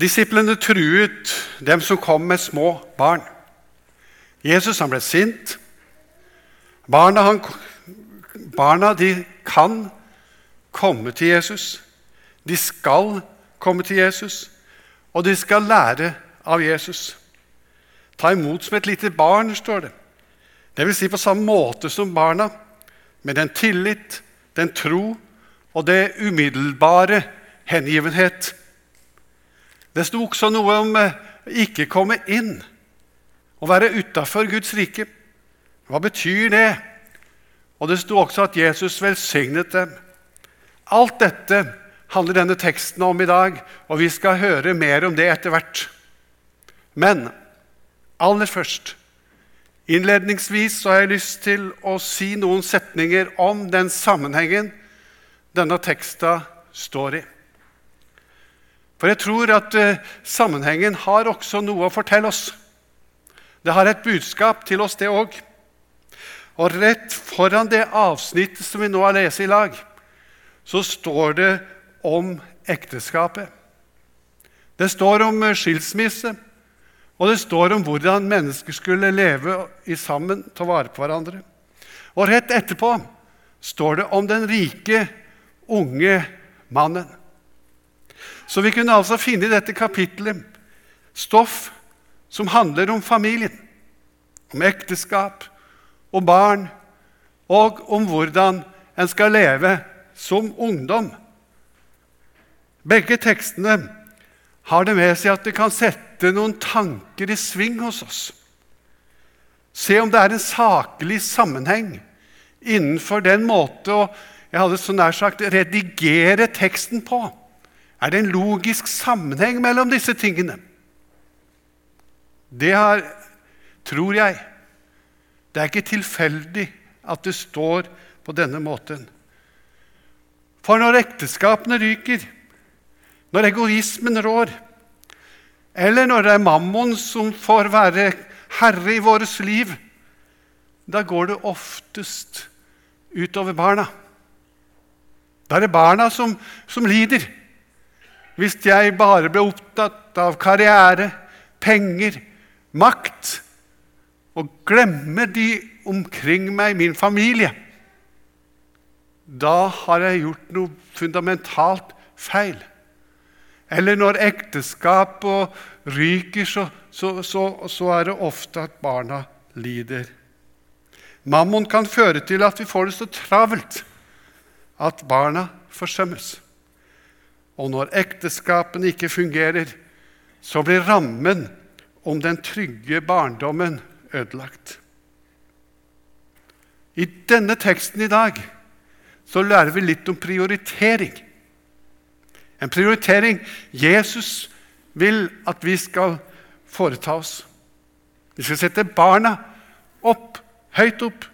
Disiplene truet dem som kom med små barn. Jesus han ble sint. Barna, han, barna de kan komme til Jesus. De skal komme til Jesus, og de skal lære av Jesus. Ta imot som et lite barn, står det. Det vil si på samme måte som barna, med den tillit, den tro og det umiddelbare hengivenhet. Det sto også noe om eh, ikke komme inn, å være utafor Guds rike. Hva betyr det? Og det sto også at Jesus velsignet dem. Alt dette handler denne teksten om i dag, og vi skal høre mer om det etter hvert. Men aller først Innledningsvis har jeg lyst til å si noen setninger om den sammenhengen denne teksten står i. For jeg tror at uh, sammenhengen har også noe å fortelle oss. Det har et budskap til oss, det òg. Og rett foran det avsnittet som vi nå har lest i lag, så står det om ekteskapet. Det står om eh, skilsmisse, og det står om hvordan mennesker skulle leve sammen, ta vare på hverandre. Og rett etterpå står det om den rike, unge mannen. Så vi kunne altså finne i dette kapitlet stoff som handler om familien, om ekteskap, om barn, og om hvordan en skal leve som ungdom. Begge tekstene har det med seg at det kan sette noen tanker i sving hos oss. Se om det er en saklig sammenheng innenfor den måte å jeg hadde så nær sagt redigere teksten på. Er det en logisk sammenheng mellom disse tingene? Det har, tror jeg Det er ikke tilfeldig at det står på denne måten. For når ekteskapene ryker, når egoismen rår, eller når det er mammon som får være herre i vårt liv, da går det oftest utover barna. Da er det barna som, som lider. Hvis jeg bare ble opptatt av karriere, penger, makt og glemmer de omkring meg, min familie, da har jeg gjort noe fundamentalt feil. Eller når ekteskapet ryker, så, så, så, så, er det ofte at barna lider. Mammon kan føre til at vi får det så travelt at barna forsømmes. Og når ekteskapene ikke fungerer, så blir rammen om den trygge barndommen ødelagt. I denne teksten i dag så lærer vi litt om prioritering. En prioritering Jesus vil at vi skal foreta oss. Vi skal sette barna opp, høyt opp.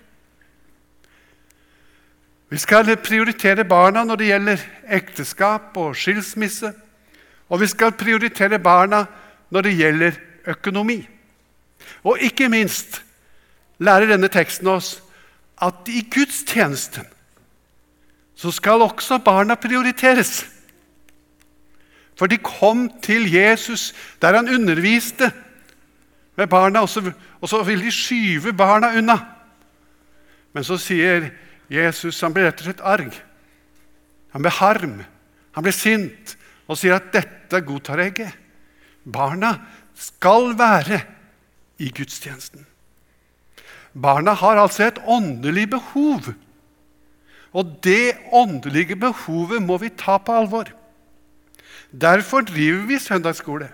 Vi skal prioritere barna når det gjelder ekteskap og skilsmisse. Og vi skal prioritere barna når det gjelder økonomi. Og ikke minst lærer denne teksten oss at i gudstjenesten så skal også barna prioriteres. For de kom til Jesus der han underviste med barna, og så, og så vil de skyve barna unna. Men så sier Jesus han ble rett og slett arg. Han ble harm. Han ble sint og sier at 'dette godtar jeg ikke'. Barna skal være i gudstjenesten. Barna har altså et åndelig behov. Og det åndelige behovet må vi ta på alvor. Derfor driver vi søndagsskole.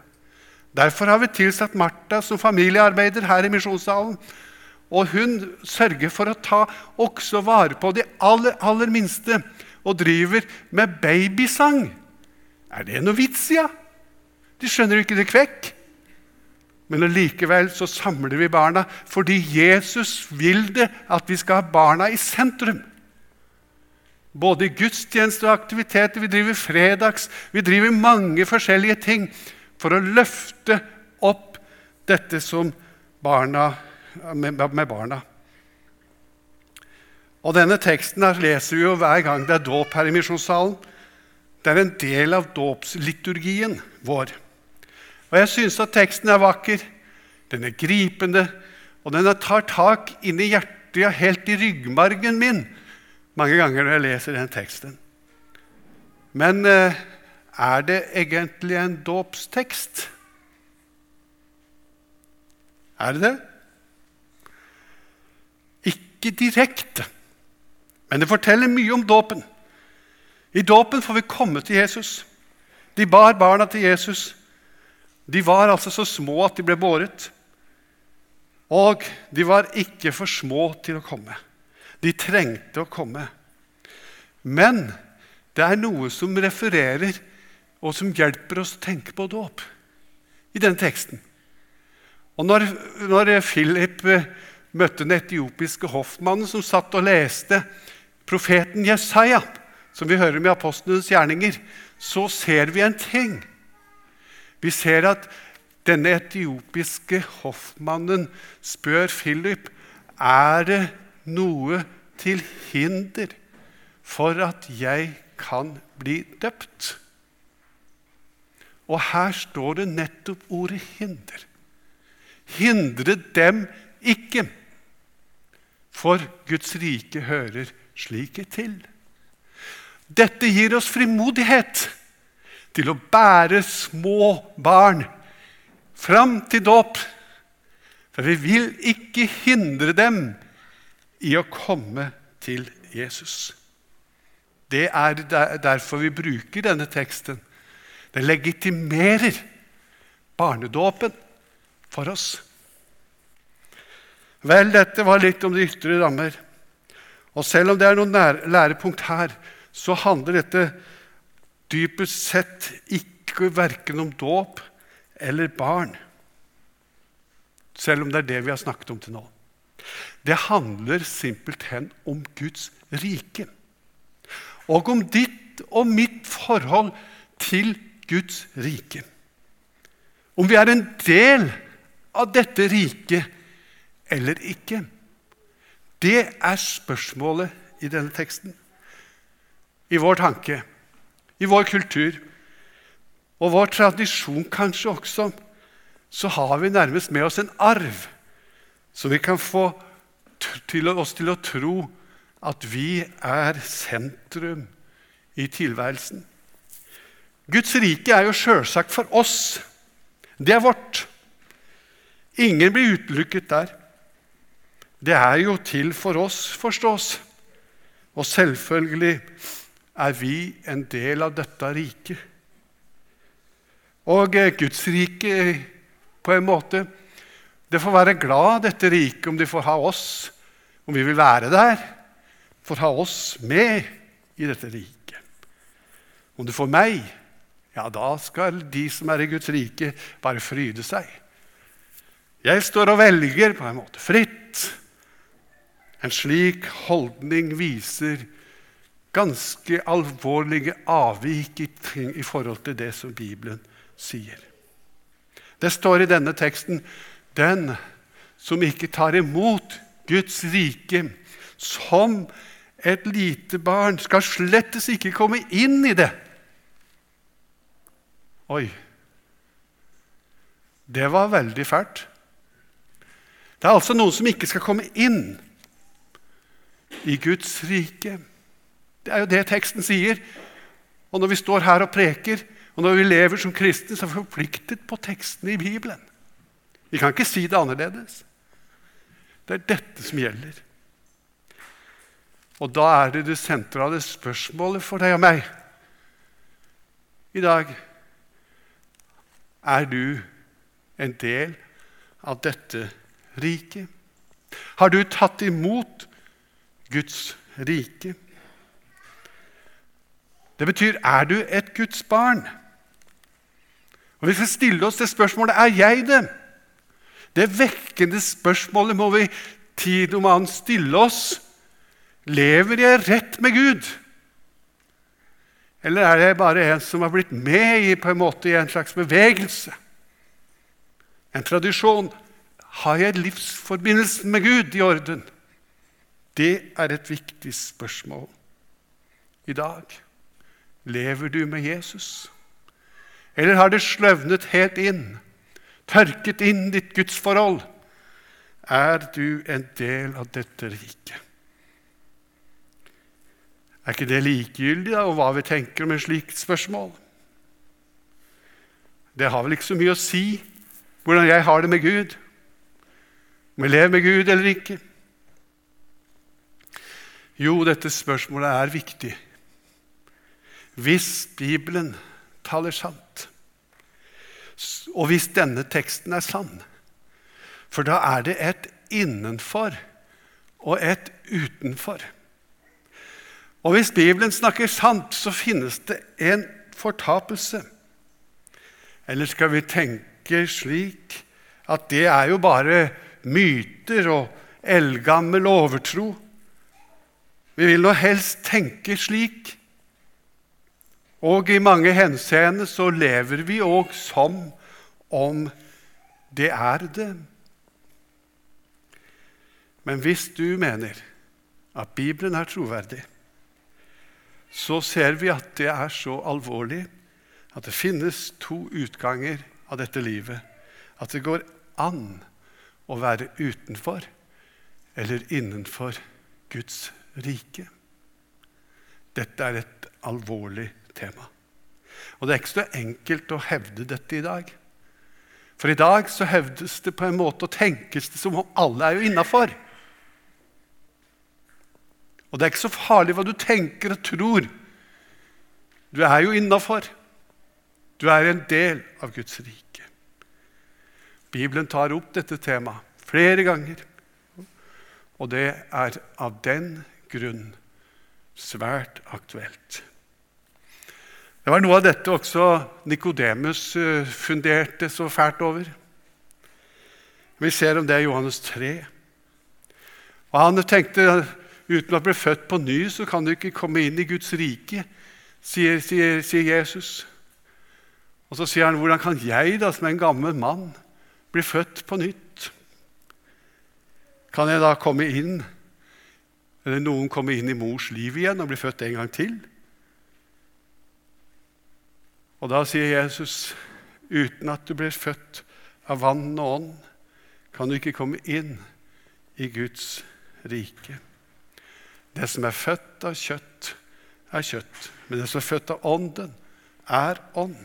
Derfor har vi tilsatt Martha som familiearbeider her i misjonssalen. Og hun sørger for å ta også vare på de aller, aller minste og driver med babysang. Er det noe vits, ja? De skjønner jo ikke det kvekk. Men likevel så samler vi barna fordi Jesus vil det at vi skal ha barna i sentrum. Både i gudstjeneste og aktiviteter. Vi driver fredags, vi driver mange forskjellige ting for å løfte opp dette som barna med, med barna. Og Denne teksten leser vi jo hver gang det er dåp her i misjonssalen. Det er en del av dåpsliturgien vår. Og jeg syns at teksten er vakker, den er gripende, og den tar tak inn i hjertet, ja, helt i ryggmargen min, mange ganger når jeg leser den teksten. Men eh, er det egentlig en dåpstekst? Er det det? Ikke direkte, men det forteller mye om dåpen. I dåpen får vi komme til Jesus. De bar barna til Jesus. De var altså så små at de ble båret. Og de var ikke for små til å komme. De trengte å komme. Men det er noe som refererer, og som hjelper oss å tenke på dåp i denne teksten. Og når, når Philip eh, møtte den etiopiske hoffmannen som satt og leste profeten Jesaja, som vi hører med apostlenes gjerninger, så ser vi en ting. Vi ser at denne etiopiske hoffmannen spør Philip er det noe til hinder for at jeg kan bli døpt. Og her står det nettopp ordet 'hinder'. Hindre dem ikke, for Guds rike hører slike til. Dette gir oss frimodighet til å bære små barn fram til dåp. For vi vil ikke hindre dem i å komme til Jesus. Det er derfor vi bruker denne teksten. Den legitimerer barnedåpen for oss. Vel, dette var litt om de ytre rammer. Og selv om det er noen lærepunkt her, så handler dette dypest sett ikke verken om dåp eller barn. Selv om det er det vi har snakket om til nå. Det handler simpelthen om Guds rike og om ditt og mitt forhold til Guds rike. Om vi er en del av dette riket eller ikke. Det er spørsmålet i denne teksten. I vår tanke, i vår kultur og vår tradisjon kanskje også, så har vi nærmest med oss en arv som vi kan få til oss til å tro at vi er sentrum i tilværelsen. Guds rike er jo sjølsagt for oss. Det er vårt. Ingen blir utelukket der. Det er jo til for oss, forstås. Og selvfølgelig er vi en del av dette riket. Og eh, Guds rike, på en måte Det får være glad, dette riket, om de får ha oss, om vi vil være der får ha oss med i dette riket. Om du får meg, ja, da skal de som er i Guds rike, bare fryde seg. Jeg står og velger på en måte fritt. En slik holdning viser ganske alvorlige avvik i, ting, i forhold til det som Bibelen sier. Det står i denne teksten 'Den som ikke tar imot Guds rike som et lite barn skal slettes ikke komme inn i det. Oi. Det var veldig fælt. Det er altså noen som ikke skal komme inn i Guds rike. Det er jo det teksten sier. Og når vi står her og preker, og når vi lever som kristne, så er vi forpliktet på tekstene i Bibelen. Vi kan ikke si det annerledes. Det er dette som gjelder. Og da er det det sentrale spørsmålet for deg og meg i dag. Er du en del av dette riket? Har du tatt imot Guds rike? Det betyr er du et Guds barn? Og Vi skal stille oss det spørsmålet er jeg det. Det vekkende spørsmålet må vi tid om annen stille oss Lever jeg rett med Gud? Eller er jeg bare en som har blitt med i, en måte, i en slags bevegelse? En tradisjon? Har jeg livsforbindelsen med Gud i orden? Det er et viktig spørsmål i dag. Lever du med Jesus? Eller har det sløvnet helt inn? tørket inn ditt gudsforhold, er du en del av dette riket. Er ikke det likegyldig da, og hva vi tenker om en slik spørsmål? Det har vel ikke så mye å si hvordan jeg har det med Gud, om jeg lever med Gud eller ikke. Jo, dette spørsmålet er viktig. Hvis Bibelen taler sant, og hvis denne teksten er sann, for da er det et innenfor og et utenfor. Og hvis Bibelen snakker sant, så finnes det en fortapelse. Eller skal vi tenke slik at det er jo bare myter og eldgammel overtro? Vi vil nå helst tenke slik. Og i mange henseende så lever vi òg som om det er det. Men hvis du mener at Bibelen er troverdig, så ser vi at det er så alvorlig at det finnes to utganger av dette livet. At det går an å være utenfor eller innenfor Guds rike. Dette er et alvorlig tema. Og det er ikke så enkelt å hevde dette i dag. For i dag så hevdes det på en måte og tenkes det som om alle er jo innafor. Og det er ikke så farlig hva du tenker og tror. Du er jo innafor. Du er en del av Guds rike. Bibelen tar opp dette temaet flere ganger. Og det er av den grunn svært aktuelt. Det var noe av dette også Nikodemus eh, funderte så fælt over. Vi ser om det i Johannes 3. Og Han tenkte uten å bli født på ny så kan du ikke komme inn i Guds rike, sier, sier, sier Jesus. Og så sier han, 'Hvordan kan jeg, da, som en gammel mann, bli født på nytt?' Kan jeg da komme inn, eller noen kommer inn i mors liv igjen og blir født en gang til? Og da sier Jesus, 'Uten at du blir født av vann og ånd, kan du ikke komme inn i Guds rike.' Det som er født av kjøtt, er kjøtt. Men det som er født av Ånden, er ånd.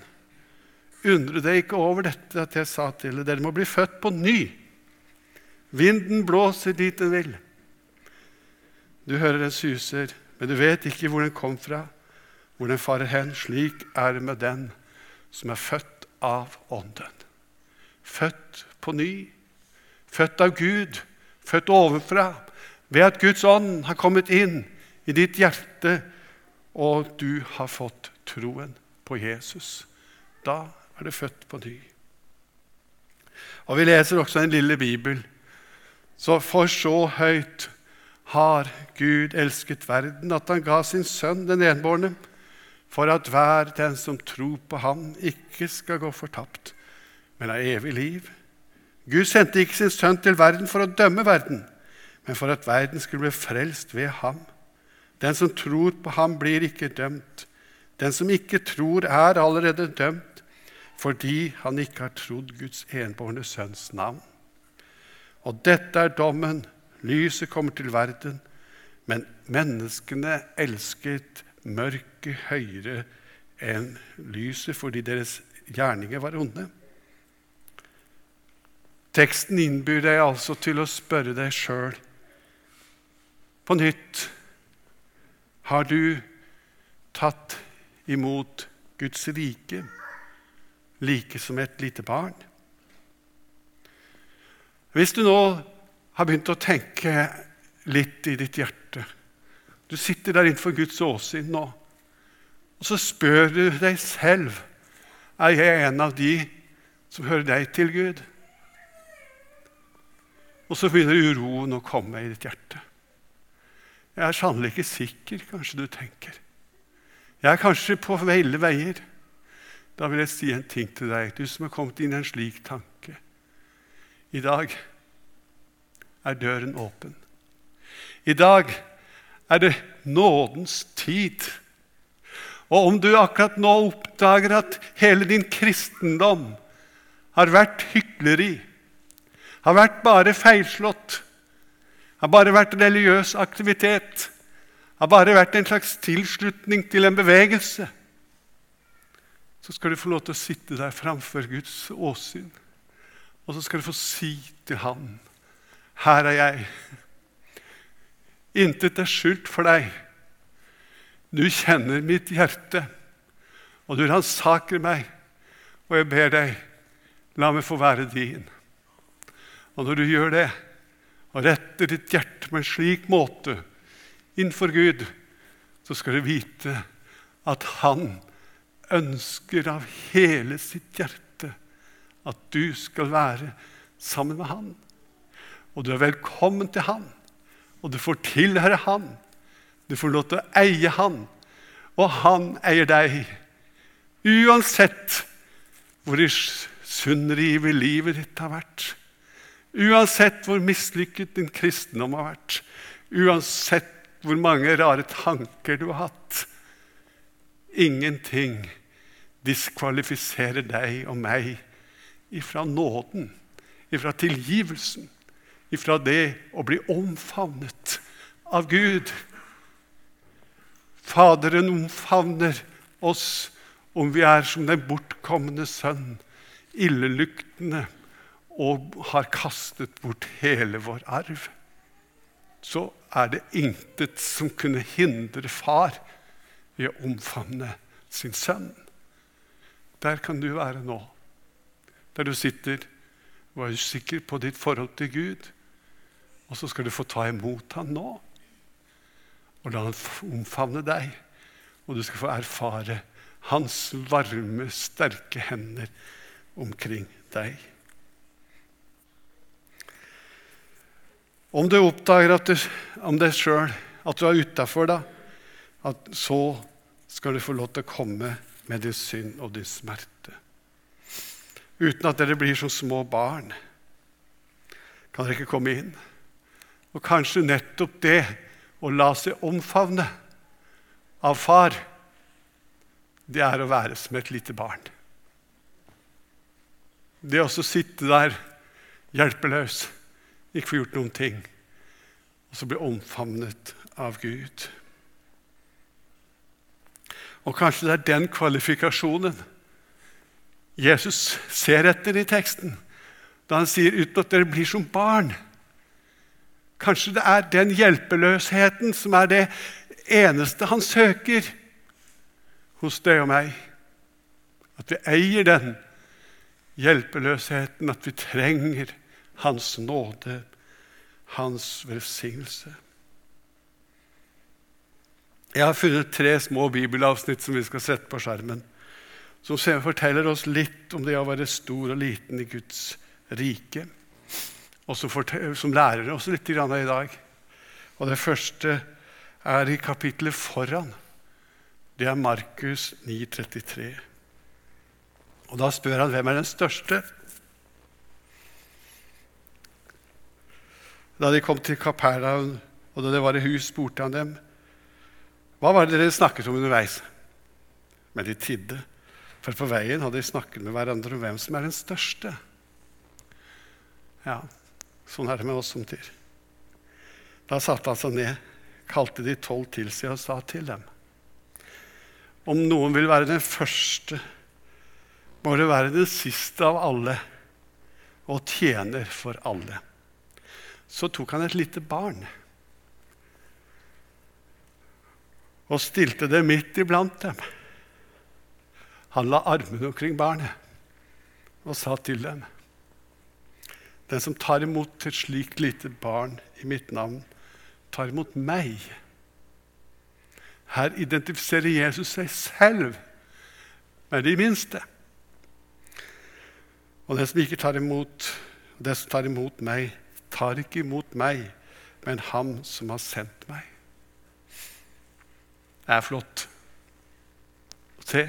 Undre deg ikke over dette at jeg sa til dere. Dere må bli født på ny. Vinden blåser dit den vil. Du hører den suser, men du vet ikke hvor den kom fra, hvor den farer hen. Slik er det med den som er født av Ånden. Født på ny, født av Gud, født ovenfra, ved at Guds ånd har kommet inn i ditt hjerte, og du har fått troen på Jesus. Da er det født på ny. Og Vi leser også en lille bibel. Så for så høyt har Gud elsket verden, at han ga sin sønn den enbårne, for at hver den som tror på ham, ikke skal gå fortapt, men ha evig liv. Gud sendte ikke sin sønn til verden for å dømme verden, men for at verden skulle bli frelst ved ham. Den som tror på ham, blir ikke dømt. Den som ikke tror, er allerede dømt fordi han ikke har trodd Guds enbårne sønns navn. Og dette er dommen. Lyset kommer til verden, men menneskene elsket mørket høyere enn lyset fordi deres gjerninger var onde. Teksten innbyr deg altså til å spørre deg sjøl på nytt Har du tatt imot Guds rike? like som et lite barn. Hvis du nå har begynt å tenke litt i ditt hjerte Du sitter der innenfor Guds åsyn nå, og så spør du deg selv er jeg en av de som hører deg til, Gud. Og så begynner uroen å komme i ditt hjerte. Jeg er sannelig ikke sikker, kanskje du tenker. Jeg er kanskje på ville veier. Da vil jeg si en ting til deg, du som har kommet inn i en slik tanke. I dag er døren åpen. I dag er det nådens tid. Og om du akkurat nå oppdager at hele din kristendom har vært hykleri, har vært bare feilslått, har bare vært religiøs aktivitet, har bare vært en slags tilslutning til en bevegelse, så skal du få lov til å sitte der framfor Guds åsyn. Og så skal du få si til Han, 'Her er jeg.' Intet er skjult for deg. Du kjenner mitt hjerte, og du ransaker meg, og jeg ber deg, la meg få være din. Og når du gjør det, og retter ditt hjerte på en slik måte innenfor Gud, så skal du vite at Han ønsker av hele sitt hjerte at du skal være sammen med Han. Og du er velkommen til Han, og du får tilhøre Han. Du får lov til å eie Han, og Han eier deg. Uansett hvor sunnrive livet ditt har vært, uansett hvor mislykket din kristendom har vært, uansett hvor mange rare tanker du har hatt. Ingenting diskvalifiserer deg og meg ifra nåden, ifra tilgivelsen, ifra det å bli omfavnet av Gud. Faderen omfavner oss om vi er som den bortkomne sønn, illeluktende, og har kastet bort hele vår arv. Så er det intet som kunne hindre far i å omfavne sin sønn. Der kan du være nå, der du sitter og er usikker på ditt forhold til Gud. Og så skal du få ta imot ham nå, og la han omfavne deg. Og du skal få erfare hans varme, sterke hender omkring deg. Om du oppdager at du, om deg sjøl at du er utafor, da, at så skal du få lov til å komme med din synd og din smerte. Uten at dere blir som små barn, kan dere ikke komme inn. Og kanskje nettopp det å la seg omfavne av far, det er å være som et lite barn. Det å sitte der hjelpeløs, ikke få gjort noen ting, og så bli omfavnet av Gud. Og kanskje det er den kvalifikasjonen Jesus ser etter i teksten, da han sier 'uten at dere blir som barn'. Kanskje det er den hjelpeløsheten som er det eneste han søker hos deg og meg. At vi eier den hjelpeløsheten, at vi trenger Hans nåde, Hans velsignelse. Jeg har funnet tre små bibelavsnitt som vi skal sette på skjermen. Som forteller oss litt om det å være stor og liten i Guds rike. Og som lærer oss litt i dag. Og Det første er i kapittelet foran. Det er Markus 9,33. Og Da spør han hvem er den største. Da de kom til Kapernaum, og da det var i hus, spurte han dem hva var det dere snakket om underveis? Men de tidde, for på veien hadde de snakket med hverandre om hvem som er den største. Ja, sånn er det med oss som dyr. Da satte han seg ned, kalte de tolv til seg og sa til dem.: Om noen vil være den første, må det være den siste av alle og tjener for alle. Så tok han et lite barn og stilte det midt iblant dem. Han la armene omkring barnet og sa til dem.: Den som tar imot et slikt lite barn i mitt navn, tar imot meg. Her identifiserer Jesus seg selv med de minste. Og den som ikke tar imot, den som tar imot meg, tar ikke imot meg, men ham som har sendt meg. Det er flott. Se.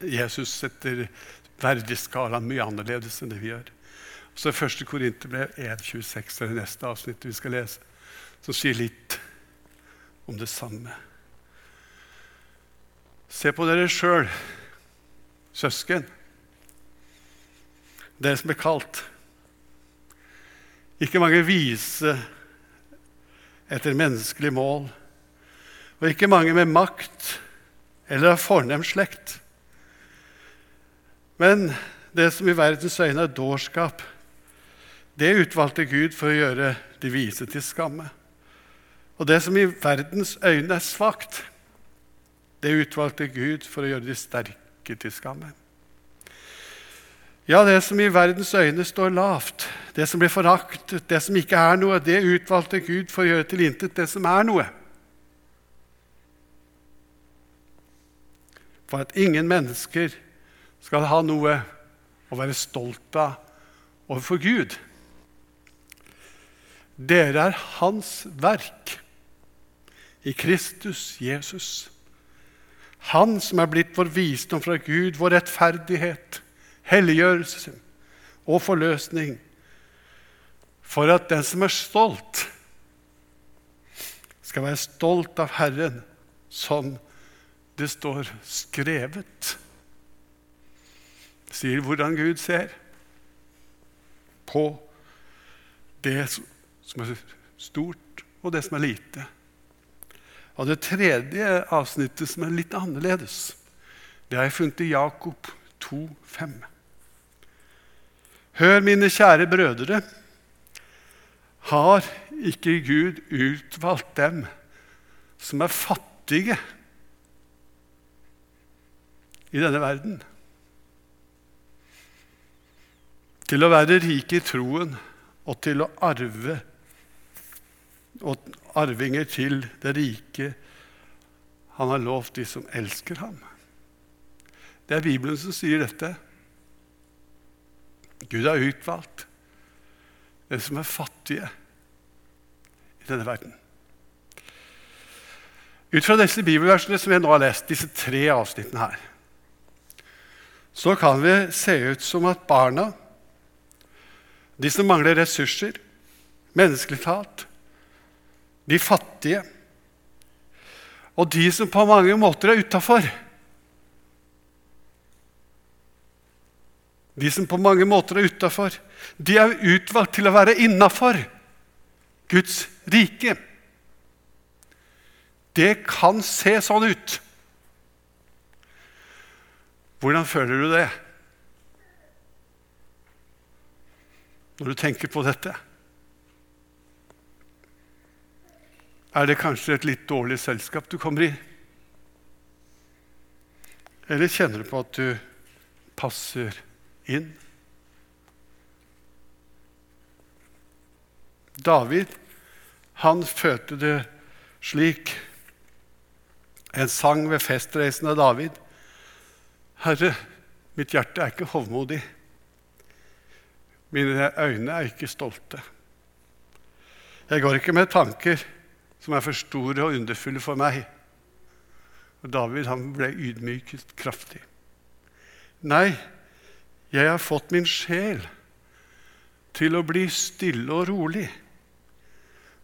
Jesus setter verdiskalaen mye annerledes enn det vi gjør. Så er første Korinterbrev 1,26 er det neste avsnittet vi skal lese, som sier litt om det samme. Se på dere sjøl, søsken. dere som er kalt. Ikke mange vise etter menneskelig mål, og ikke mange med makt eller av fornem slekt. Men det som i verdens øyne er dårskap, det utvalgte Gud for å gjøre de vise til skamme. Og det som i verdens øyne er svakt, det utvalgte Gud for å gjøre de sterke til skamme. Ja, det som i verdens øyne står lavt, det som blir foraktet, det som ikke er noe, det utvalgte Gud for å gjøre til intet det som er noe. For at ingen mennesker skal ha noe å være stolt av overfor Gud. Dere er Hans verk i Kristus Jesus. Han som er blitt vår visdom fra Gud, vår rettferdighet, helliggjørelse og forløsning, for at den som er stolt, skal være stolt av Herren, som det står skrevet. Sier hvordan Gud ser på det som er stort, og det som er lite. Og det tredje avsnittet, som er litt annerledes, det har jeg funnet i Jakob 2, 5. Hør, mine kjære brødre. Har ikke Gud utvalgt dem som er fattige i denne verden, til å være rik i troen og til å arve og arvinger til det rike han har lovt de som elsker ham? Det er Bibelen som sier dette. Gud har utvalgt den som er fattige i denne verden. Ut fra disse bibelversene som jeg nå har lest, disse tre avsnittene her, så kan vi se ut som at barna, de som mangler ressurser, menneskelig talt, de fattige og de som på mange måter er utafor de som på mange måter er utafor, de er utvalgt til å være innafor Guds rike. Det kan se sånn ut. Hvordan føler du det når du tenker på dette? Er det kanskje et litt dårlig selskap du kommer i? Eller kjenner du på at du passer inn. David han fødte det slik. En sang ved festreisen av David. Herre, mitt hjerte er ikke hovmodig. Mine øyne er ikke stolte. Jeg går ikke med tanker som er for store og underfulle for meg. Og David han ble ydmyket kraftig. Nei, jeg har fått min sjel til å bli stille og rolig,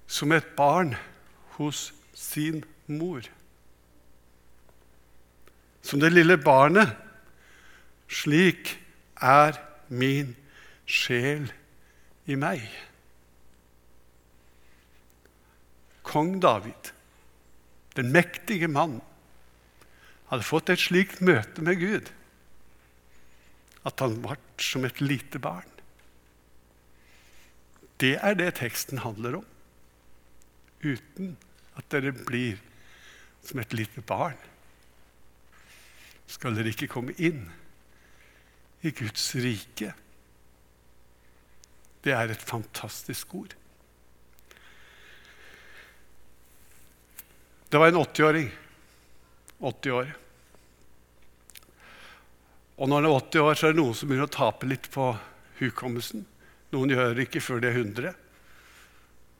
som et barn hos sin mor. Som det lille barnet. Slik er min sjel i meg. Kong David, den mektige mannen, hadde fått et slikt møte med Gud at han ble som et lite barn. Det er det teksten handler om. Uten at dere blir som et lite barn, skal dere ikke komme inn i Guds rike. Det er et fantastisk ord. Det var en 80-åring. 80 år. Og når han er 80 år, så er det noen som begynner å tape litt på hukommelsen. Noen gjør det ikke før de er 100.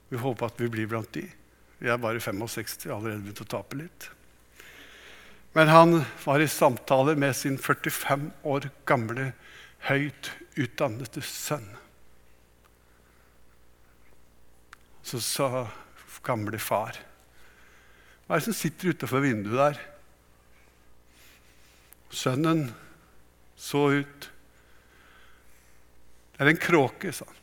Vi håper at vi blir blant de. Vi er bare 65 og allerede begynt å tape litt. Men han var i samtale med sin 45 år gamle, høyt utdannede sønn. Så sa gamle far Hva er det som sitter utafor vinduet der? Sønnen så ut. Det er en kråke, sa han.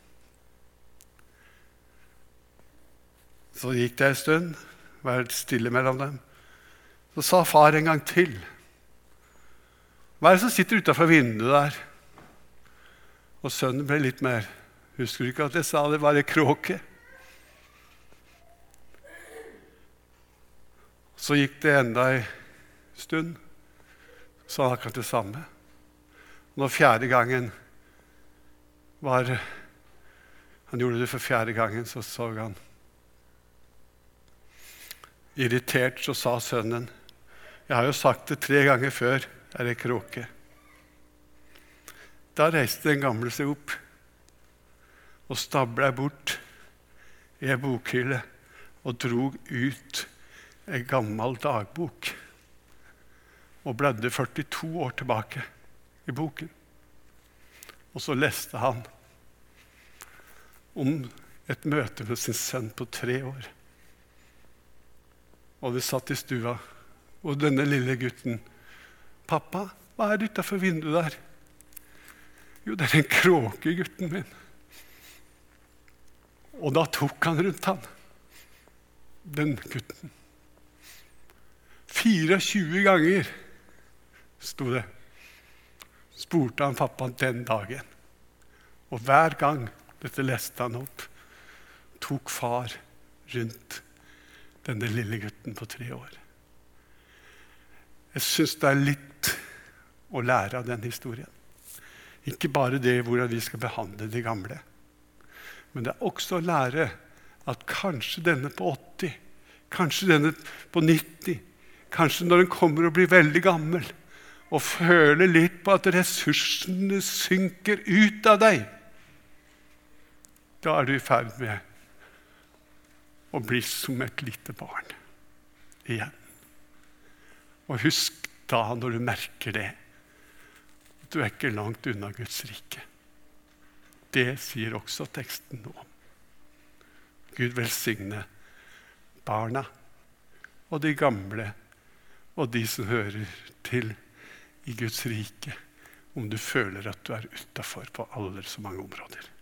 Så gikk det en stund, var stille mellom dem. Så sa far en gang til. Hva er det som sitter utafor vinduet der? Og sønnen ble litt mer Husker du ikke at jeg sa det var ei kråke? Så gikk det enda ei stund, så han akkurat det samme. Når fjerde gangen var Han gjorde det for fjerde gangen, så så han Irritert så sa sønnen, 'Jeg har jo sagt det tre ganger før, er det kråke.' Da reiste den gamle seg opp og stabla bort i ei bokhylle og drog ut ei gammel dagbok og bladde 42 år tilbake i boken. Og så leste han om et møte med sin sønn på tre år. Og de satt i stua, og denne lille gutten 'Pappa, hva er det utafor vinduet der?' 'Jo, det er en kråke, gutten min.' Og da tok han rundt han, den gutten. 24 ganger, sto det, spurte han pappaen den dagen. Og hver gang dette leste han opp, tok far rundt denne lille gutten på tre år. Jeg syns det er litt å lære av den historien. Ikke bare det hvordan vi skal behandle de gamle, men det er også å lære at kanskje denne på 80, kanskje denne på 90, kanskje når den kommer og blir veldig gammel, og føler litt på at ressursene synker ut av deg, da er du i ferd med å bli som et lite barn igjen. Og husk da, når du merker det, at du er ikke langt unna Guds rike. Det sier også teksten nå. Gud velsigne barna og de gamle og de som hører til i Guds rike, om du føler at du er utafor på aller så mange områder.